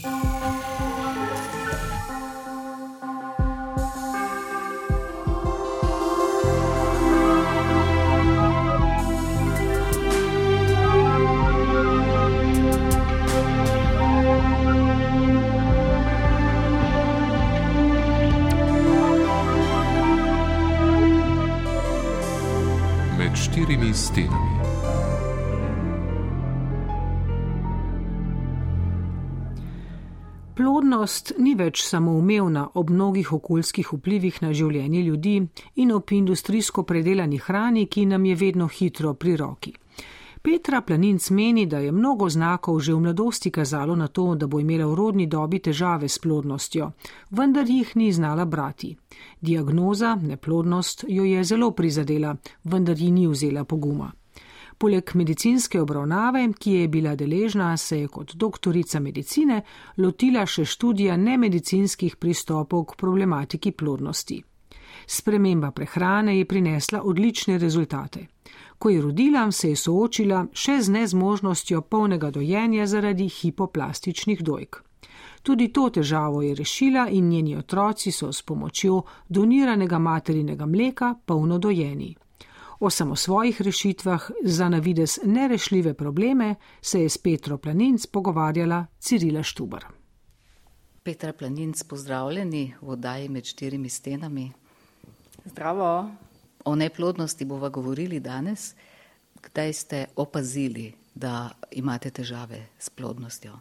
štirimi Plodnost ni več samoumevna ob mnogih okoljskih vplivih na življenje ljudi in ob industrijsko predelani hrani, ki nam je vedno hitro pri roki. Petra Planinc meni, da je mnogo znakov že v mladosti kazalo na to, da bo imela v rodni dobi težave s plodnostjo, vendar jih ni znala brati. Diagnoza, neplodnost, jo je zelo prizadela, vendar ji ni vzela poguma. Poleg medicinske obravnave, ki je bila deležna, se je kot doktorica medicine lotila še študija nemedicinskih pristopov k problematiki plodnosti. Sprememba prehrane je prinesla odlične rezultate. Ko je rodila, se je soočila še z nezmožnostjo polnega dojenja zaradi hipoplastičnih dojk. Tudi to težavo je rešila in njeni otroci so s pomočjo doniranega materinega mleka polno dojeni. O samosvojih rešitvah za navides nerešljive probleme se je s Petro Planinc pogovarjala Cirila Štubar. Petra Planinc, pozdravljeni v oddaji med štirimi stenami. Zdravo. O neplodnosti bova govorili danes. Kdaj ste opazili, da imate težave s plodnostjo?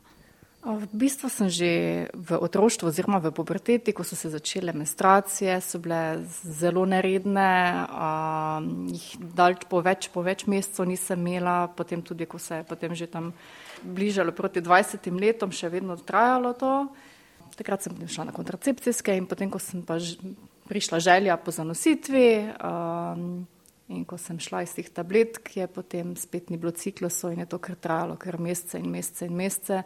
V bistvu sem že v otroštvu oziroma v puberteti, ko so se začele menstruacije, so bile zelo neredne, jih dalj po več, po več mesecev nisem imela, potem tudi, ko se je potem že tam bližalo proti 20 letom, še vedno trajalo to. Takrat sem šla na kontracepcijske in potem, ko sem pa prišla želja po zanositvi. Um, in ko sem šla iz teh tabletk, je potem spet ni bilo ciklusov in je to kar trajalo, kar mesece in mesece in mesece.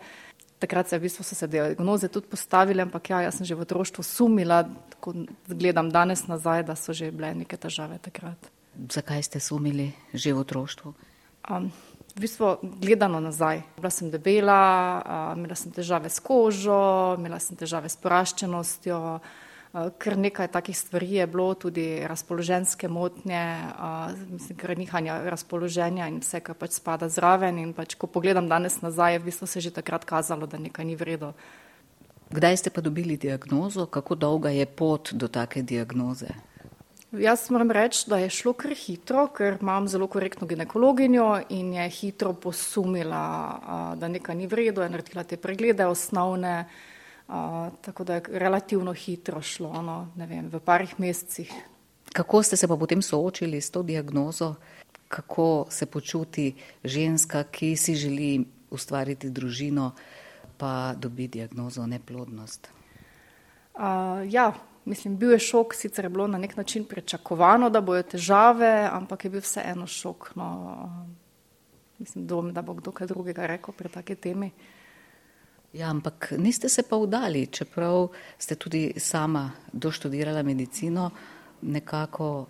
Takrat se, v bistvu so se diagnoze tudi postavile, ampak ja, jaz sem že v otroštvu sumila, ko gledam danes nazaj, da so že bile neke težave takrat. Zakaj ste sumili že v otroštvu? Um, v bistvu gledano nazaj. Bila sem debela, uh, imela sem težave s kožo, imela sem težave s poraščenostjo. Eh, kar nekaj takih stvari je bilo, tudi razpoloženske motnje, eh, mislim, kar nihanja razpoloženja in vse, kar pač spada zraven. In pač, ko pogledam danes nazaj, je v bistvu se že takrat kazalo, da nekaj ni vredo. Kdaj ste pa dobili diagnozo, kako dolga je pot do take diagnoze? Jaz moram reči, da je šlo kar hitro, ker imam zelo korektno ginekologinjo in je hitro posumila, eh, da nekaj ni vredo, je naredila te preglede osnovne tako da je relativno hitro šlo, no, ne vem, v parih mesecih. Kako ste se pa potem soočili s to diagnozo? Kako se počuti ženska, ki si želi ustvariti družino, pa dobi diagnozo neplodnost? Uh, ja, mislim, bil je šok, sicer je bilo na nek način pričakovano, da bojo težave, ampak je bil vseeno šok. No, mislim, dom, da bo kdo kaj drugega rekel pri take temi. Uh, Ja, ampak niste se pa vdali, čeprav ste tudi sama doštudirala medicino, nekako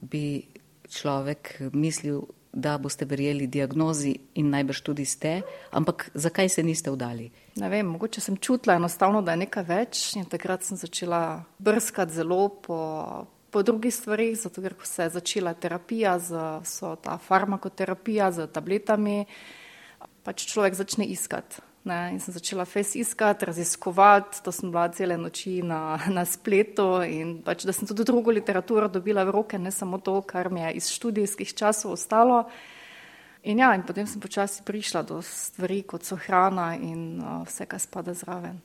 bi človek mislil, da boste verjeli diagnozi in najbrž tudi ste, ampak zakaj se niste vdali? Ne vem, mogoče sem čutila enostavno, da je nekaj več in takrat sem začela brskati zelo po, po drugih stvarih, zato ker ko se je začela terapija, z, so ta farmakoterapija z tabletami, pač človek začne iskati. Ne, in sem začela fes iskati, raziskovati, to sem bila cele noči na, na spletu in pač, da sem tudi drugo literaturo dobila v roke, ne samo to, kar mi je iz študijskih časov ostalo. In ja, in potem sem počasi prišla do stvari, kot so hrana in uh, vse, kar spada zraven.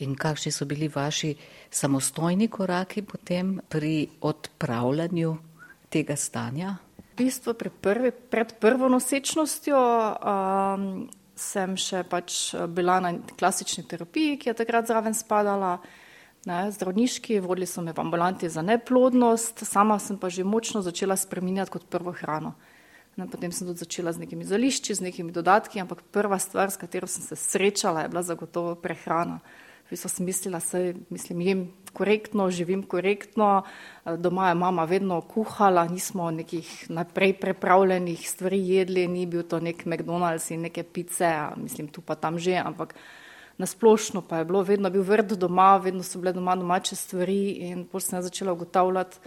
In kakšni so bili vaši samostojni koraki potem pri odpravljanju tega stanja? V bistvu prvi, pred prvo nosečnostjo um, sem še pač eh, bila na klasični terapiji, ki je takrat zraven spadala, ne, zdravniški, vodili so me v ambulanti za neplodnost, sama sem pa že močno začela spreminjati kot prvo hrano. Ne, potem sem tudi začela z nekimi zališči, z nekimi dodatki, ampak prva stvar, s katero sem se srečala, je bila zagotovo prehrana. Jaz sem mislila, da mislim, jem korektno, živim korektno. Doma je mama vedno kuhala, nismo nekih naprej prepravljenih stvari jedli, ni bil to nek McDonald's in neke pice, mislim, tu pa tam že, ampak nasplošno pa je bilo vedno bil vrt doma, vedno so bile doma domače stvari in potem sem začela ugotavljati,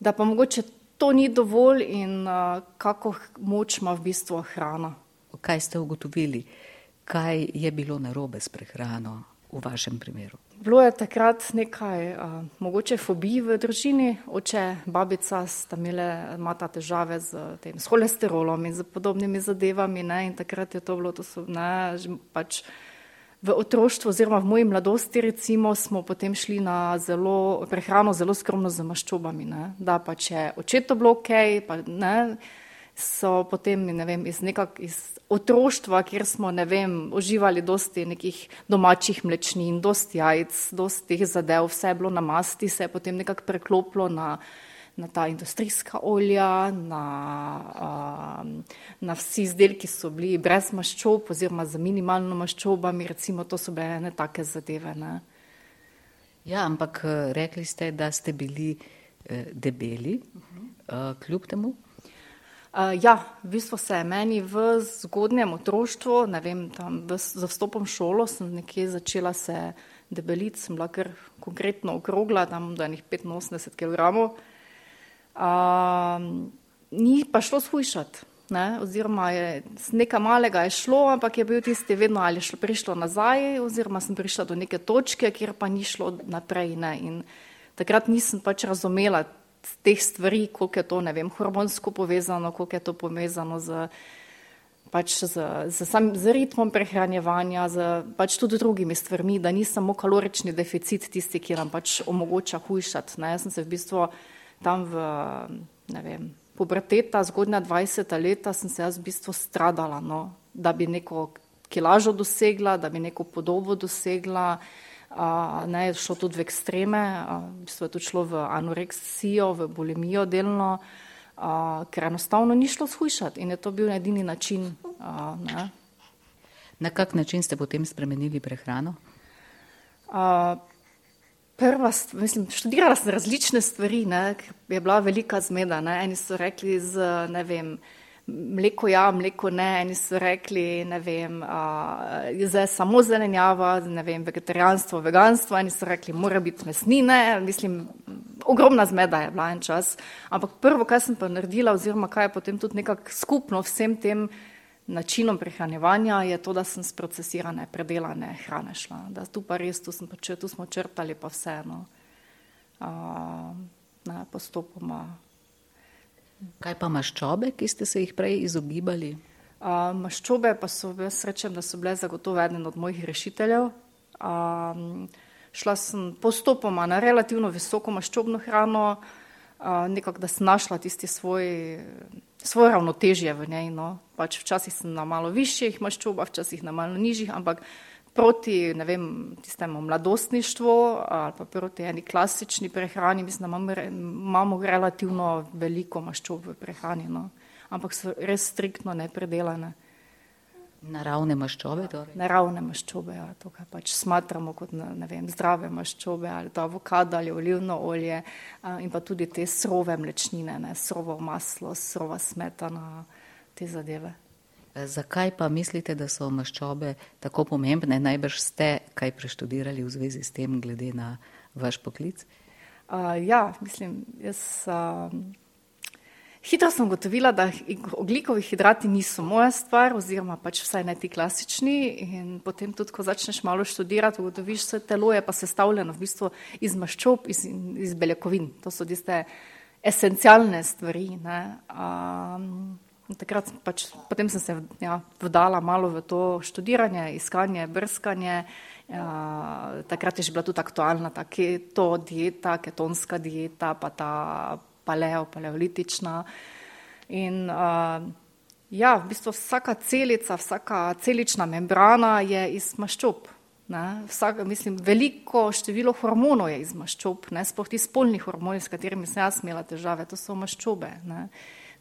da pa mogoče to ni dovolj in uh, kako moč ima v bistvu hrana. Kaj ste ugotovili? Kaj je bilo narobe s prehrano v vašem primeru? Bilo je takrat nekaj, uh, mogoče fobij v družini, oče, babica sta imele mata težave z, tem, s holesterolom in z podobnimi zadevami. Ne, in takrat je to bilo, to so, ne, pač v otroštvu oziroma v moji mladosti recimo smo potem šli na zelo, prehrano zelo skromno z maščobami. Ne, da pa če očeto bilo ok, pa ne, so potem, ne vem, iz nekak, iz otroštva, kjer smo, ne vem, uživali dosti nekih domačih mlečnin, dosti jajc, dosti teh zadev, vse je bilo na masti, se je potem nekako preklopilo na, na ta industrijska olja, na, uh, na vsi izdelki, ki so bili brez maščob oziroma z minimalno maščobami, recimo to so bile ne take zadeve. Ne. Ja, ampak rekli ste, da ste bili eh, debeli, uh -huh. uh, kljub temu. Ja, v bistvu se je meni v zgodnjem otroštvu, ne vem, tam v, za vstopom v šolo sem nekje začela se debeliti, sem bila kar konkretno okrogla, tam do enih 85 kg. Uh, ni pa šlo shujšati, ne, oziroma je nekaj malega je šlo, ampak je bil tisti vedno ali šlo, prišlo nazaj, oziroma sem prišla do neke točke, kjer pa ni šlo naprej. Ne, in takrat nisem pač razumela teh stvari, koliko je to, ne vem, hormonsko povezano, koliko je to povezano z, pač z, z, sam, z ritmom prehranjevanja, z pač tudi drugimi stvarmi, da ni samo kalorični deficit tisti, ki nam pač omogoča hujšati. Ne. Jaz sem se v bistvu tam v, ne vem, puberteta, zgodnja 20 leta, sem se jaz v bistvu stradala, no, da bi neko kilažo dosegla, da bi neko podobo dosegla ne, je šlo tudi v ekstreme, v bistvu je tudi šlo v anoreksijo, v bulimijo delno, ker enostavno ni šlo shujšati in je to bil edini način. Ne. Na kak način ste potem spremenili prehrano? Prva, mislim, študirala sem različne stvari, ne, je bila velika zmeda. Ne. Eni so rekli z, ne vem, mleko ja, mleko ne, eni so rekli, ne vem, zdaj samo zelenjava, ne vem, vegetarijanstvo, veganstvo, eni so rekli, mora biti mesnine, mislim, ogromna zmeda je bila en čas. Ampak prvo, kaj sem pa naredila, oziroma kaj je potem tudi nekako skupno vsem tem načinom prehranjevanja, je to, da sem sprocesirane, predelane hrane šla. Da tu pa res, tu, pa, tu smo črtali pa vseeno. Uh, ne, postopoma Kaj pa maščobe, ki ste se jih prej izogibali? Uh, maščobe pa so, jaz rečem, da so bile zagotovo eden od mojih rešiteljev. Um, šla sem postopoma na relativno visoko maščobno hrano, uh, nekako da sem našla tisti svoj, svoje ravnotežje v njej. No. Pač včasih sem na malo višjih maščobah, včasih na malo nižjih, ampak proti vem, tistemu mladostništvu ali pa proti eni klasični prehrani, mislim, da imamo, imamo relativno veliko maščob v prehrani, no. ampak so res striktno nepredelane. Naravne maščobe? Torej. Naravne maščobe, ja, to, kar pač smatramo kot ne vem, zdrave maščobe, ali to avokado ali olivno olje in pa tudi te srove mlečnine, ne, srovo maslo, srova smetana, te zadeve. Zakaj pa mislite, da so maščobe tako pomembne? Najbrž ste kaj preštudirali v zvezi s tem, glede na vaš poklic? Uh, ja, mislim, jaz uh, hitro sem gotovila, da oglikovi hidrati niso moja stvar, oziroma pač vsaj ne ti klasični. In potem tudi, ko začneš malo študirati, ugotoviš, da telo je pa sestavljeno v bistvu iz maščob, iz, iz beljakovin. To so tiste esencialne stvari. Ne, Takrat pač, potem sem se ja, vdala malo v to študiranje, iskanje, brskanje. Ja, takrat je že bila tudi aktualna ta keto dieta, ketonska dieta, pa ta paleo, paleolitična. In uh, ja, v bistvu vsaka celica, vsaka celična membrana je iz maščob. Vsak, mislim, veliko število hormonov je iz maščob, sploh ti spolni hormoni, s katerimi sem jaz imela težave, to so maščobe. Ne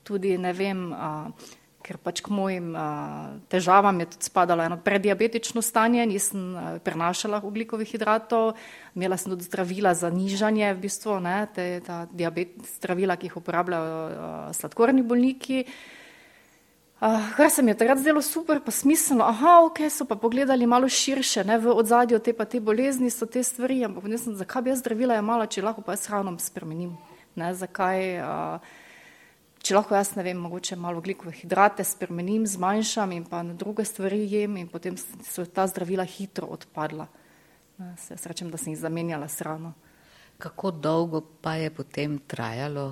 tudi ne vem, a, ker pač k mojim a, težavam je tudi spadalo eno prediabetično stanje, nisem a, prenašala ugljikovih hidratov, imela sem tudi zdravila za nižanje, v bistvu, ne, te, diabet, zdravila, ki jih uporabljajo a, sladkorni bolniki. Uh, kar se mi je takrat zdelo super, pa smiselno, aha, ok, so pa pogledali malo širše, ne, v odzadju te pa te bolezni so te stvari, ampak ne vem, zakaj bi jaz zdravila jemala, če lahko pa jaz hranom spremenim, ne, zakaj, uh, če lahko jaz, ne vem, mogoče malo glikove hidrate spremenim, zmanjšam in pa na druge stvari jem in potem so ta zdravila hitro odpadla. Ne, se srečem, da sem jih zamenjala s hrano. Kako dolgo pa je potem trajalo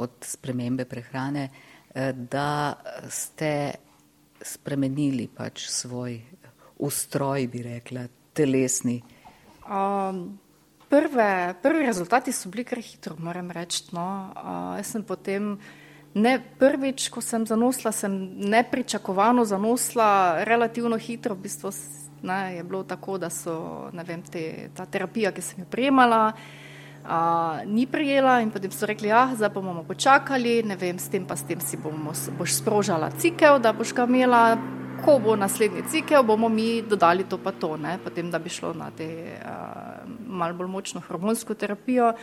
od spremembe prehrane? Eh, da ste spremenili pač svoj ustroj, bi rekla, telesni? Um, prve, prvi rezultati so bili kar hitro, moram reči. No. Uh, jaz sem potem ne prvič, ko sem zanosla, sem nepričakovano zanosla relativno hitro. V bistvu ne, je bilo tako, da so vem, te, ta terapija, ki sem jo prejemala, uh, ni prijela in potem so rekli, ja, zdaj bomo počakali, ne vem, s tem pa s tem si bomo, boš sprožala cikel, da boš ga imela, ko bo naslednji cikel, bomo mi dodali to pa to, ne, potem da bi šlo na te uh, malo bolj močno hormonsko terapijo.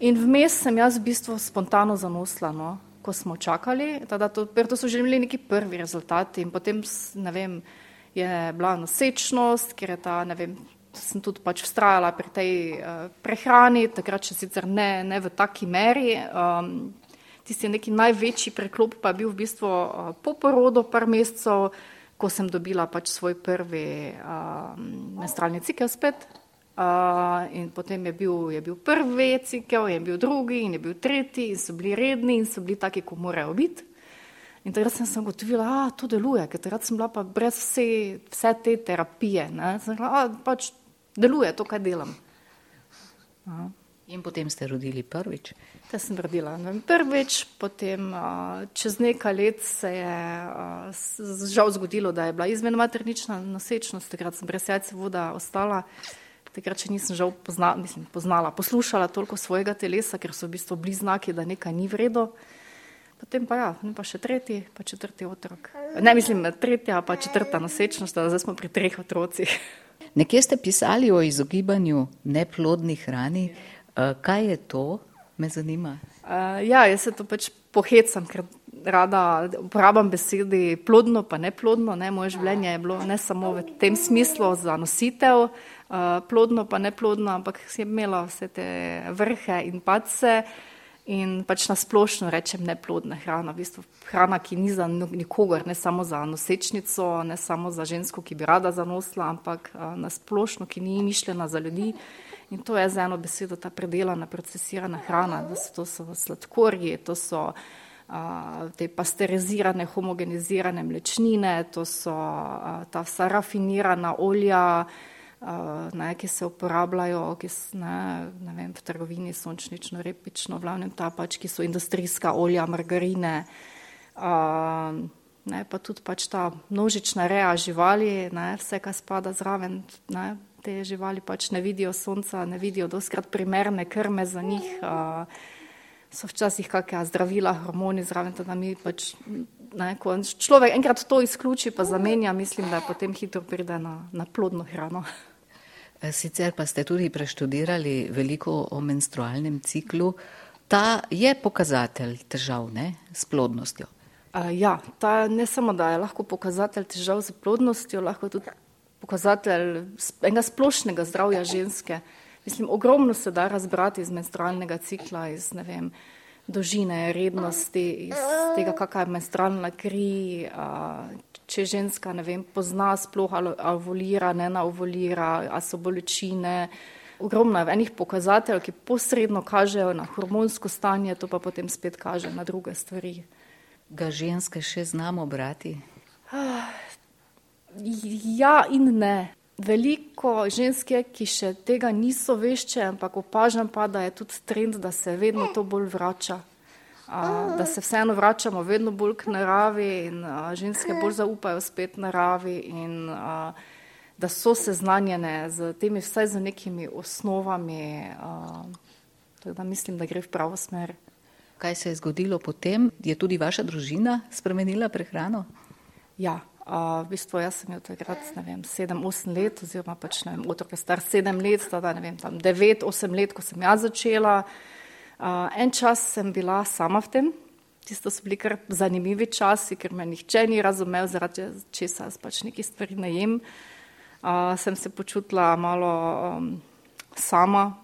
In vmes sem jaz v bistvu spontano zanosla, no, ko smo čakali, tada to, to so že imeli neki prvi rezultati in potem, ne vem, je bila nosečnost, ker je ta, ne vem, sem tudi pač vztrajala pri tej uh, prehrani, takrat še sicer ne, ne v taki meri. Um, tisti neki največji preklop pa je bil v bistvu uh, po porodu par mesecev, ko sem dobila pač svoj prvi uh, menstrualni cikel spet. Uh, in potem je bil, je bil prvi cikel, je bil drugi in je bil tretji in so bili redni in so bili taki, ko morajo biti. In takrat sem se ugotovila, da to deluje, ker takrat sem bila pa brez vse, vse te terapije. Sem rekla, da pač deluje to, kar delam. Aha. In potem ste rodili prvič? Te sem rodila vem, prvič, potem čez nekaj let se je žal zgodilo, da je bila izmen maternična nosečnost, takrat sem brez jajca voda ostala. Takrat še nisem žal pozna, mislim, poznala, poslušala toliko svojega telesa, ker so v bistvu bili znaki, da nekaj ni vredo. Potem pa ja, pa še tretji, pa četrti otrok. Ne mislim, tretja, pa četrta nosečnost, zdaj smo pri treh otrocih. Nekje ste pisali o izogibanju neplodni hrani. Eh, kaj je to, me zanima? Ja, jaz se to pač pohecam, ker rada uporabljam besedi plodno, pa neplodno. Ne? Moje življenje je bilo ne samo v tem smislu za nositev, uh, plodno pa neplodno, ampak sem imela vse te vrhe in pace. Uh, in pač na splošno rečem neplodna hrana, v bistvu hrana, ki ni za nikogar, ne samo za nosečnico, ne samo za žensko, ki bi rada zanosla, ampak na splošno, ki ni mišljena za ljudi. In to je za eno besedo ta predelana, procesirana hrana, da so to so sladkorji, to so a, te pasterizirane, homogenizirane mlečnine, to so a, ta vsa rafinirana olja, ne, ki se uporabljajo ki ne, ne vem, v trgovini, sončnično, repično, glavnem ta pač, ki so industrijska olja, margarine, a, ne, pa tudi pač ta množična reja živali, ne, vse, kar spada zraven, ne, te živali pač ne vidijo sonca, ne vidijo doskrat primerne krme za njih, a, so včasih kakšne zdravila, hormoni zraven, da mi pač Ne, ko človek enkrat to izključi, pa zamenja, mislim, da potem hitro pride na, na plodno hrano. Eh, sicer pa ste tudi preštudirali veliko o menstrualnem ciklu. Ta je pokazatelj težav ne, s plodnostjo. Uh, ja, ta ne samo, da je lahko pokazatelj težav s plodnostjo, lahko tudi pokazatelj enega splošnega zdravja ženske. Mislim, ogromno se da razbrati iz menstrualnega cikla, iz ne vem, dolžine, rednosti, iz tega, kakšna je menstrualna kri, če ženska ne vem, pozna sploh ali ovulira, ne na ovulira, ali so bolečine. Ogromno je enih pokazateljev, ki posredno kažejo na hormonsko stanje, to pa potem spet kaže na druge stvari. Ga ženske še znamo brati? Ja in ne. Veliko ženske, ki še tega niso vešče, ampak opažam pa, da je tudi trend, da se vedno to bolj vrača da se vseeno vračamo vedno bolj k naravi in a, ženske bolj zaupajo spet naravi in a, da so seznanjene z temi vsaj z nekimi osnovami, a, da mislim, da gre v pravo smer. Kaj se je zgodilo potem? Je tudi vaša družina spremenila prehrano? Ja, a, v bistvu jaz sem jo takrat, ne vem, sedem, osem let oziroma pač, ne vem, otrok je star sedem let, tada, ne vem, tam devet, osem let, ko sem jaz začela, Uh, en čas sem bila sama v tem, tisto so bili kar zanimivi časi, ker me nihče ni razumel, zaradi česa jaz pač neki stvari ne jem. Uh, sem se počutila malo um, sama,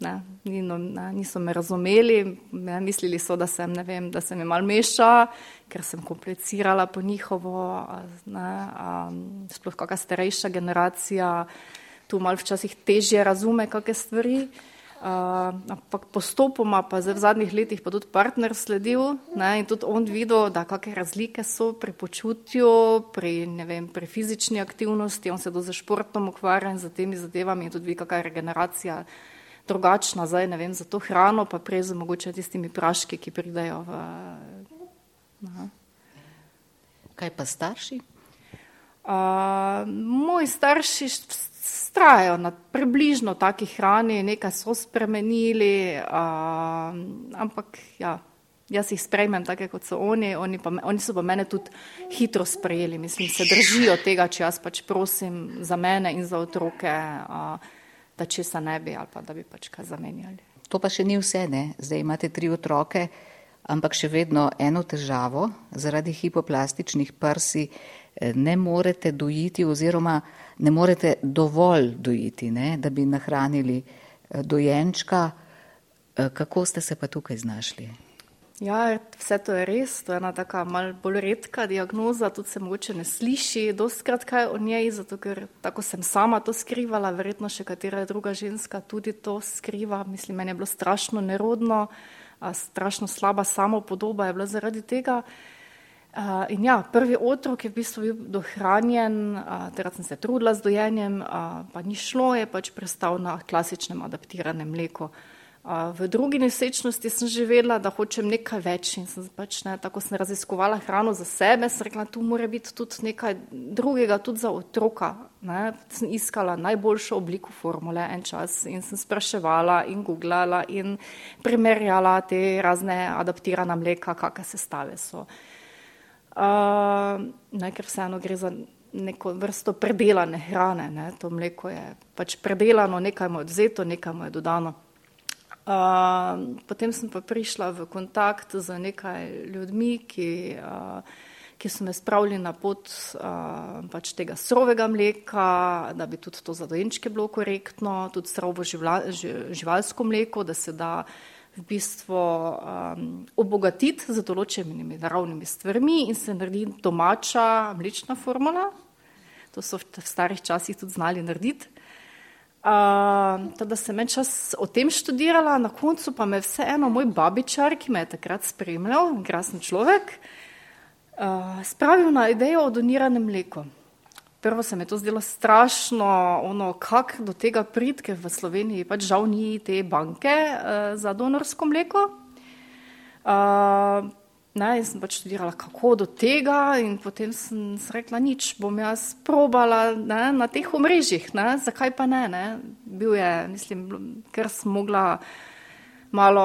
ne, no, ne, niso me razumeli, ne, mislili so, da sem, ne vem, da sem jim mal meša, ker sem komplicirala po njihovo, ne, um, sploh kakšna starejša generacija tu mal včasih težje razume kakšne stvari. Ampak postopoma, pa v zadnjih letih, pa tudi partner sledil ne, in tudi on videl, da kakšne razlike so pri počutju, pri, vem, pri fizični aktivnosti, on se do za športom ukvarja in za temi zadevami in tudi vidi, kakšna je regeneracija drugačna zdaj, ne vem, za to hrano, pa prej za mogoče tistimi praški, ki pridajo v. Aha. Kaj pa starši? Uh, moji starši strajajo na približno taki hrani, nekaj so spremenili, uh, ampak ja, jaz jih sprejmem take, kot so oni, oni, pa, oni so pa mene tudi hitro sprejeli, mislim, se držijo tega, če jaz pač prosim za mene in za otroke, uh, da česa ne bi ali pa da bi pač kaj zamenjali. To pa še ni vse, ne? zdaj imate tri otroke, ampak še vedno eno težavo zaradi hipoplastičnih prsi eh, ne morete dojiti oziroma ne morete dovolj dojiti, ne, da bi nahranili eh, dojenčka. Eh, kako ste se pa tukaj znašli? Ja, vse to je res, to je ena taka mal bolj redka diagnoza, tudi se mogoče ne sliši doskrat kaj o njej, zato ker tako sem sama to skrivala, verjetno še katera druga ženska tudi to skriva. Mislim, meni je bilo strašno nerodno, strašno slaba samopodoba je bila zaradi tega. Uh, in ja, prvi otrok je v bistvu bil dohranjen, uh, takrat sem se trudila z dojenjem, uh, pa ni šlo, je pač prestal na klasičnem adaptiranem mleku. Uh, v drugi nesečnosti sem že vedela, da hočem nekaj več in sem pač ne, tako sem raziskovala hrano za sebe, sem rekla, tu mora biti tudi nekaj drugega, tudi za otroka. Ne. Sem iskala najboljšo obliko formule en čas in sem spraševala in googlala in primerjala te razne adaptirana mleka, kakšne sestave so. Uh, ne, ker vseeno gre za neko vrsto predelane hrane. Ne. To mleko je pač predelano, nekaj mu je odzeto, nekaj mu je dodano. Uh, potem sem pa prišla v kontakt z nekaj ljudmi, ki, uh, ki so me spravili na pot uh, pač tega surovega mleka, da bi tudi to za dojenčke bilo korektno, tudi surovo živalsko mleko, da se da v bistvu um, obogatiti z določenimi naravnimi stvarmi in se naredi domača mlečna formula. To so v starih časih tudi znali narediti. Uh, da sem en čas o tem študirala, na koncu pa me vseeno moj babičar, ki me je takrat spremljal, krasen človek, uh, spravil na idejo o doniranem mleku. Prvo se mi je to zdelo strašno, ono, kako do tega prid, ker v Sloveniji pač žal ni te banke uh, za donorsko mleko. Uh, ne, in sem pač študirala, kako do tega, in potem sem rekla, nič, bom jaz probala ne, na teh omrežjih, ne, zakaj pa ne, ne. Bil je, mislim, ker sem mogla malo,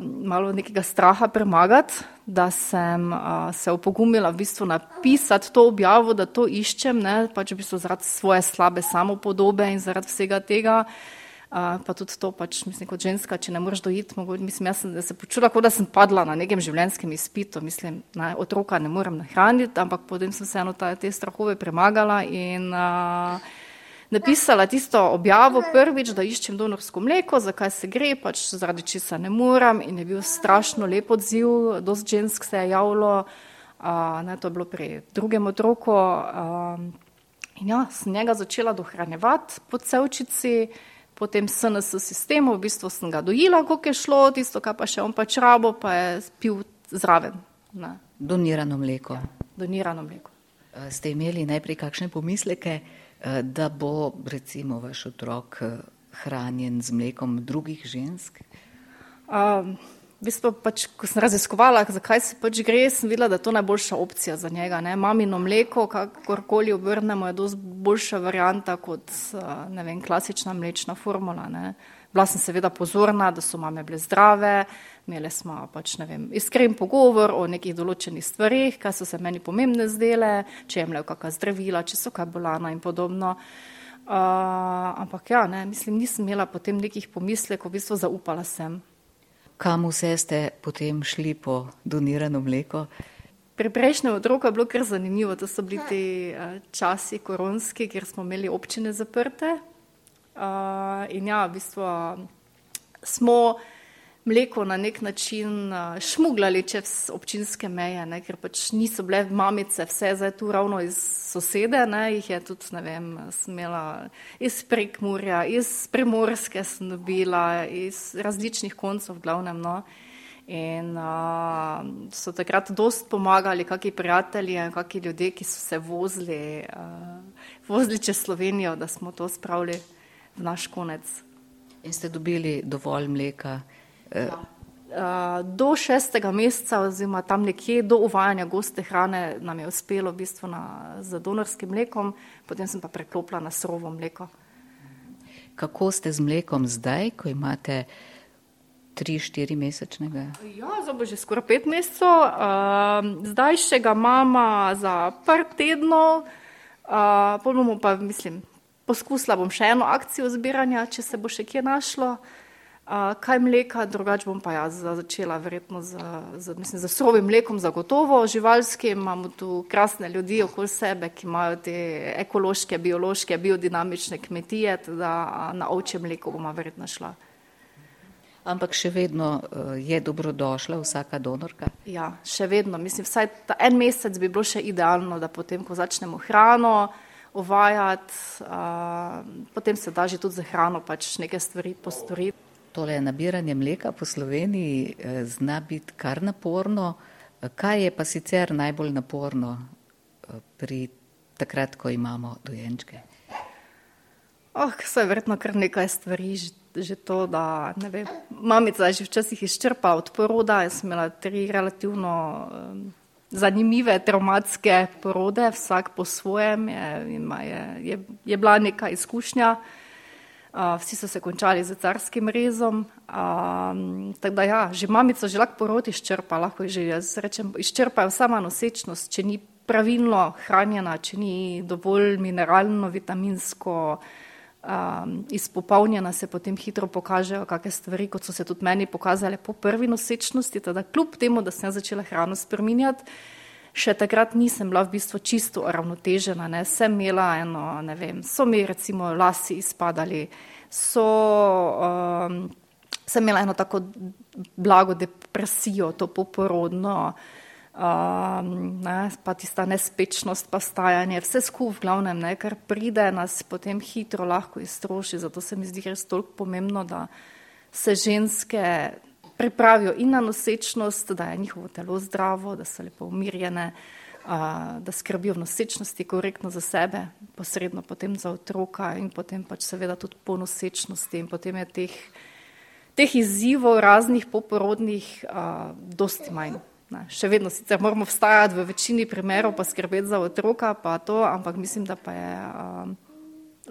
malo nekega straha premagati, da sem se opogumila v bistvu napisati to objavo, da to iščem, ne, pač v bistvu zaradi svoje slabe samopodobe in zaradi vsega tega. Uh, pa tudi to, pač, mislim, kot ženska, če ne moreš dojiti, mislim, jaz sem se počula, kot da sem padla na nekem življenjskem izpitu, mislim, ne, otroka ne morem nahraniti, ampak potem sem se eno ta, te strahove premagala in uh, napisala tisto objavo prvič, da iščem donorsko mleko, zakaj se gre, pač zaradi česa ne moram in je bil strašno lep odziv, dosti žensk se je javilo, uh, ne, to je bilo pri drugem otroku. Uh, in ja, sem njega začela dohranjevati po celčici, potem SNS sistemu, v bistvu sem ga dojila, koliko je šlo, tisto, kar pa še on pač rabo, pa je pil zraven. Ne. Donirano mleko. Ja, donirano mleko. Ste imeli najprej kakšne pomisleke? Eh, da bo recimo vaš otrok eh, hranjen z mlekom drugih žensk? Um, v bistvu pač, ko sem raziskovala, zakaj se pač gre, sem videla, da je to najboljša opcija za njega. Ne? Mamino mleko, kakorkoli obrnemo, je dosti boljša varijanta kot ne vem, klasična mlečna formula. Ne? Bila sem seveda pozorna, da so mame bile zdrave, imeli smo pač, ne vem, iskren pogovor o nekih določenih stvarih, kaj so se meni pomembne zdele, če jemljajo kakšna zdravila, če so kaj bolana in podobno. Uh, ampak ja, ne, mislim, nisem imela potem nekih pomislekov, v bistvu zaupala sem. kam vse ste potem šli po donirano mleko? Pri prejšnjem otroku je bilo kar zanimivo, to so bili ti uh, časi koronski, kjer smo imeli občine zaprte. Uh, in ja, v bistvu uh, smo mleko na nek način uh, šmugljali čez občinske meje, ne, ker pač niso bile mamice, vse zdaj tu ravno iz sosede, ne, jih je tudi, ne vem, smela iz prekmurja, iz primorske sem dobila, iz različnih koncev, glavnem, no. In uh, so takrat dost pomagali, kakšni prijatelji kakšni ljudje, ki so se vozili, uh, vozili čez Slovenijo, da smo to spravili naš konec. In ste dobili dovolj mleka? Ja. Uh, do šestega meseca, oziroma tam nekje do uvajanja goste hrane, nam je uspelo v bistvu na, z donorskim mlekom, potem sem pa preklopila na surovo mleko. Kako ste z mlekom zdaj, ko imate tri, štiri mesečnega? Ja, zdaj bo že skoraj pet mesecev. Uh, zdaj še ga mama za par tednov, uh, bomo pa, mislim, poskusila bom še eno akcijo zbiranja, če se bo še kje našlo. Uh, kaj mleka, drugače bom pa jaz začela verjetno z, z, mislim, z surovim mlekom, zagotovo živalskim. Imamo tu krasne ljudi okoli sebe, ki imajo te ekološke, biološke, biodinamične kmetije, da na ovče mleko bomo verjetno šla. Ampak še vedno uh, je dobrodošla vsaka donorka? Ja, še vedno. Mislim, vsaj en mesec bi bilo še idealno, da potem, ko začnemo hrano uvajati, uh, potem se da že tudi za hrano pač neke stvari postoriti. Tole nabiranje mleka po Sloveniji eh, zna biti kar naporno. Kaj je pa sicer najbolj naporno eh, pri takrat, ko imamo dojenčke? Oh, so je verjetno kar nekaj stvari, že, že to, da ne vem, mamica je že včasih izčrpa od poroda, jaz sem imela tri relativno um, zanimive traumatske porode, vsak po svojem, je, je, je, je bila neka izkušnja. Uh, vsi so se končali z carskim rezom. Um, tako da, ja, že mamica že lahko porodi izčrpa, lahko že jaz rečem, izčrpa sama nosečnost, če ni pravilno hranjena, če ni dovolj mineralno, vitaminsko um, izpopolnjena, se potem hitro pokažejo kakšne stvari, kot so se tudi meni pokazale po prvi nosečnosti. Teda, kljub temu, da sem začela hrano spreminjati, še takrat nisem bila v bistvu čisto uravnotežena, ne, sem imela eno, ne vem, so mi recimo lasi izpadali, so, um, sem imela eno tako blago depresijo, to poporodno, um, ne, pa tista nespečnost, pa stajanje, vse skup v glavnem, ne, kar pride, nas potem hitro lahko iztroši, zato se mi zdi res toliko pomembno, da se ženske pripravijo in na nosečnost, da je njihovo telo zdravo, da so lepo umirjene, da skrbijo v nosečnosti korektno za sebe, posredno potem za otroka in potem pač seveda tudi po nosečnosti in potem je teh, teh izzivov raznih poporodnih dosti manj. Ne, še vedno sicer moramo vstajati v večini primerov pa skrbeti za otroka, pa to, ampak mislim, da pa je um,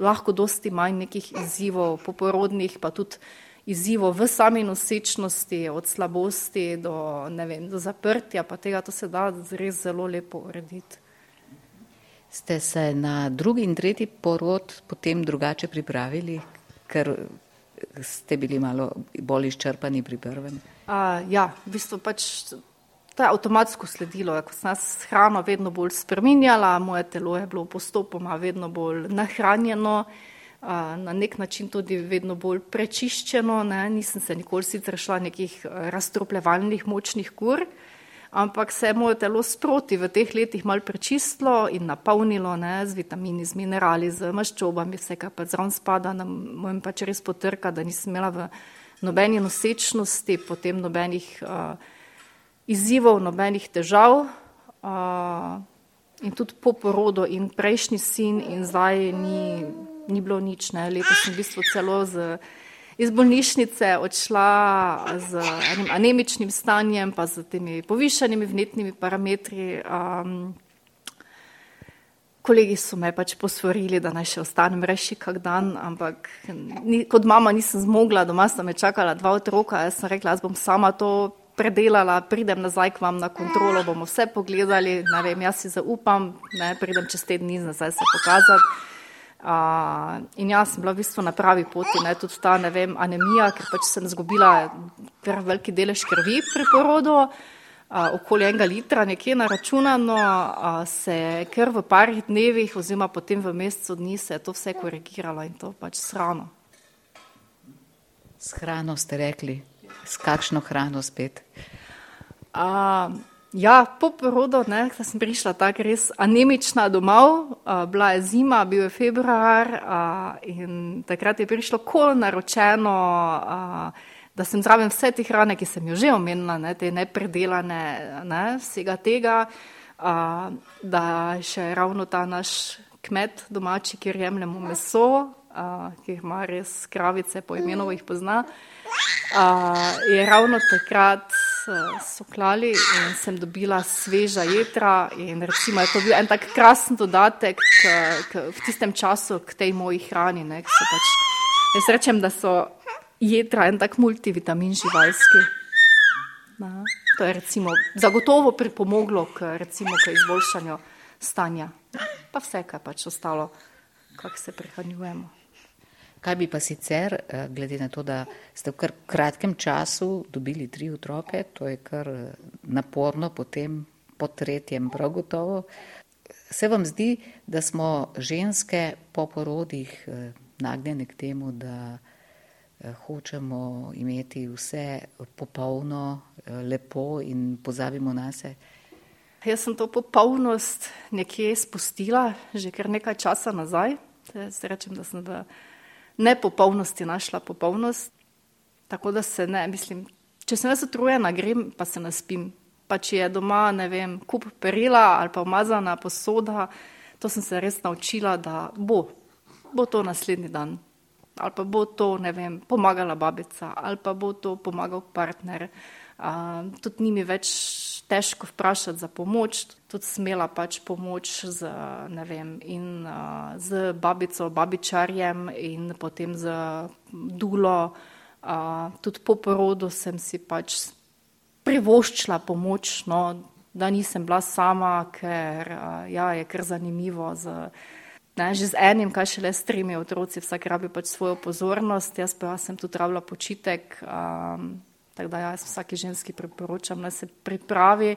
lahko dosti manj nekih izzivov poporodnih, pa tudi izzivov v sami nosečnosti, od slabosti do, vem, do zaprtja, pa tega to se da res zelo lepo urediti. Ste se na drugi in tretji porod potem drugače pripravili, ker ste bili malo bolj izčrpani pri prvem? Uh, ja, v bistvu pač to je avtomatsko sledilo. Ko sem se hrano vedno bolj spreminjala, moje telo je bilo postopoma vedno bolj nahranjeno. Na nek način tudi vedno bolj prečiščeno. Ne? Nisem se nikoli sicer šla nekih razstropljevalnih močnih kur, ampak se je moje telo sproti v teh letih mal prečistilo in napolnilo ne? z vitamini, z minerali, z maščobami, vse kar pa zraven spada, na mojem pač res potrka, da nisem imela v nobeni nosečnosti, potem nobenih uh, izzivov, nobenih težav. Uh, In tudi po porodu, in prejšnji sin, in zdaj ni ni bilo nič. Ne. Letos sem v bistvu celo z, iz bolnišnice odšla z enim anemičnim stanjem, pa z temi povišanimi vnetnimi parametri. Um, kolegi so me pač posvorili, da naj še ostanem reši kak dan, ampak ni, kot mama nisem zmogla, doma sta me čakala dva otroka, jaz sem rekla, jaz bom sama to predelala, pridem nazaj k vam na kontrolo, bomo vse pogledali, ne vem, jaz si zaupam, ne, pridem čez te dni nazaj se pokazati. Uh, in jaz sem bila v bistvu na pravi poti, ne, tudi ta vem, anemija, ker pač sem izgubila veliki delež krvi pri porodu, uh, okoli enega litra, nekje na računano, uh, se je kar v parih dnevih, oziroma potem v mesecu dni, se je to vse korigiralo in to pač s hrano. S hrano ste rekli, s kakšno hrano spet? Uh, Ja, po porodu, da sem prišla tako res anemična domov, uh, bila je zima, bil je februar uh, in takrat je prišlo kol naročeno, uh, da sem zraven vse te hrane, ki sem jo že omenila, ne, te nepredelane, ne, vsega tega, uh, da še ravno ta naš kmet domači, kjer jemljemo meso, uh, ki ima res kravice, po imenu jih pozna, uh, je ravno takrat so klali in sem dobila sveža jedra. Recimo, je to bil en tak krasen dodatek k, k, v tistem času k tej moji hrani. Pač, jaz rečem, da so jedra en tak multivitamin živalski. Na, to je recimo, zagotovo pripomoglo k, recimo, k izboljšanju stanja. Pa vse, kar pač ostalo, kako se prehranjujemo. Kaj bi pa sicer, eh, glede na to, da ste v kar kratkem času dobili tri otroke, to je kar eh, naporno, potem po tretjem prav gotovo. Se vam zdi, da smo ženske po porodih eh, nagnjene k temu, da hočemo imeti vse popolno, lepo in pozabimo na se? Jaz sem to popolnost nekje spustila že kar nekaj časa nazaj. Zdaj rečem, da sem v nepopolnosti našla popolnost. Tako da se ne, mislim, če sem jaz utrujena, grem pa se naspim. Pa če je doma, ne vem, kup perila ali pa umazana posoda, to sem se res naučila, da bo, bo to naslednji dan. Ali pa bo to, ne vem, pomagala babica, ali pa bo to pomagal partner. Uh, tudi ni mi več težko vprašati za pomoč, tudi smela pač pomoč z, vem, in, uh, z babico, babičarjem in potem z dulo. Uh, tudi po porodu sem si pač privoščila pomoč, no, da nisem bila sama, ker uh, ja, je kar zanimivo. Z, ne, že z enim, kaj šele s tremi otroci, vsak rabi pač svojo pozornost, jaz pa jaz sem tudi rabila počitek. Um, Tako da jaz vsaki ženski priporočam, da se pripravi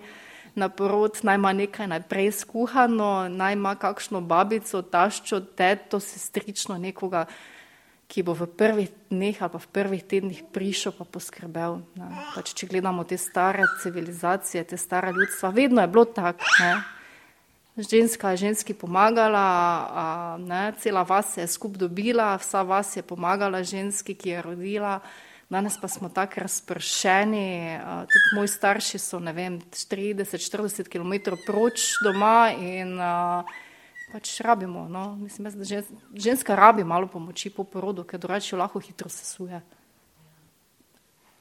na porod, naj ima nekaj najprej skuhano, naj ima kakšno babico, taščo, teto, sestrično, nekoga, ki bo v prvih dneh ali pa v prvih tednih prišel pa poskrbel. Pač, če gledamo te stare civilizacije, te stare ljudstva, vedno je bilo tako. Ženska je ženski pomagala, a, ne, cela vas je skup dobila, vsa vas je pomagala ženski, ki je rodila. Danes pa smo tako razpršeni, tudi moji starši so, ne vem, 30-40 km proč doma in pač rabimo. No? Mislim, da ženska rabi malo pomoči po porodu, ker drugače lahko hitro sesuje.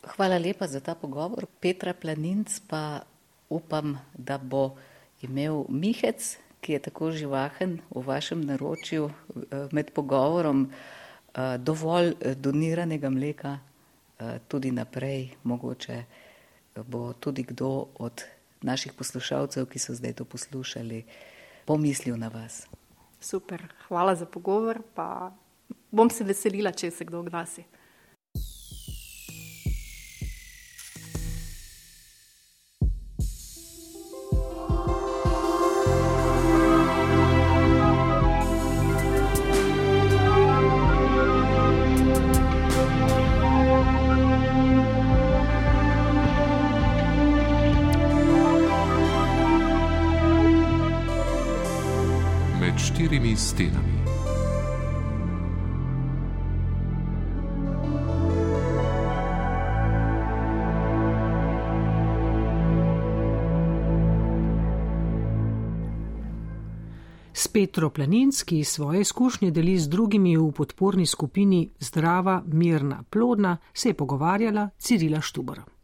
Hvala lepa za ta pogovor. Petra Planinc pa upam, da bo imel Mihec, ki je tako živahen v vašem naročju med pogovorom, dovolj doniranega mleka Eh, tudi naprej, mogoče bo tudi kdo od naših poslušalcev, ki so zdaj to poslušali, pomislil na vas. Super, hvala za pogovor, pa bom se veselila, če se kdo oglasi. Petro Planinski svoje izkušnje deli z drugimi v podporni skupini Zdrava, mirna, plodna, se je pogovarjala Cirila Štubr.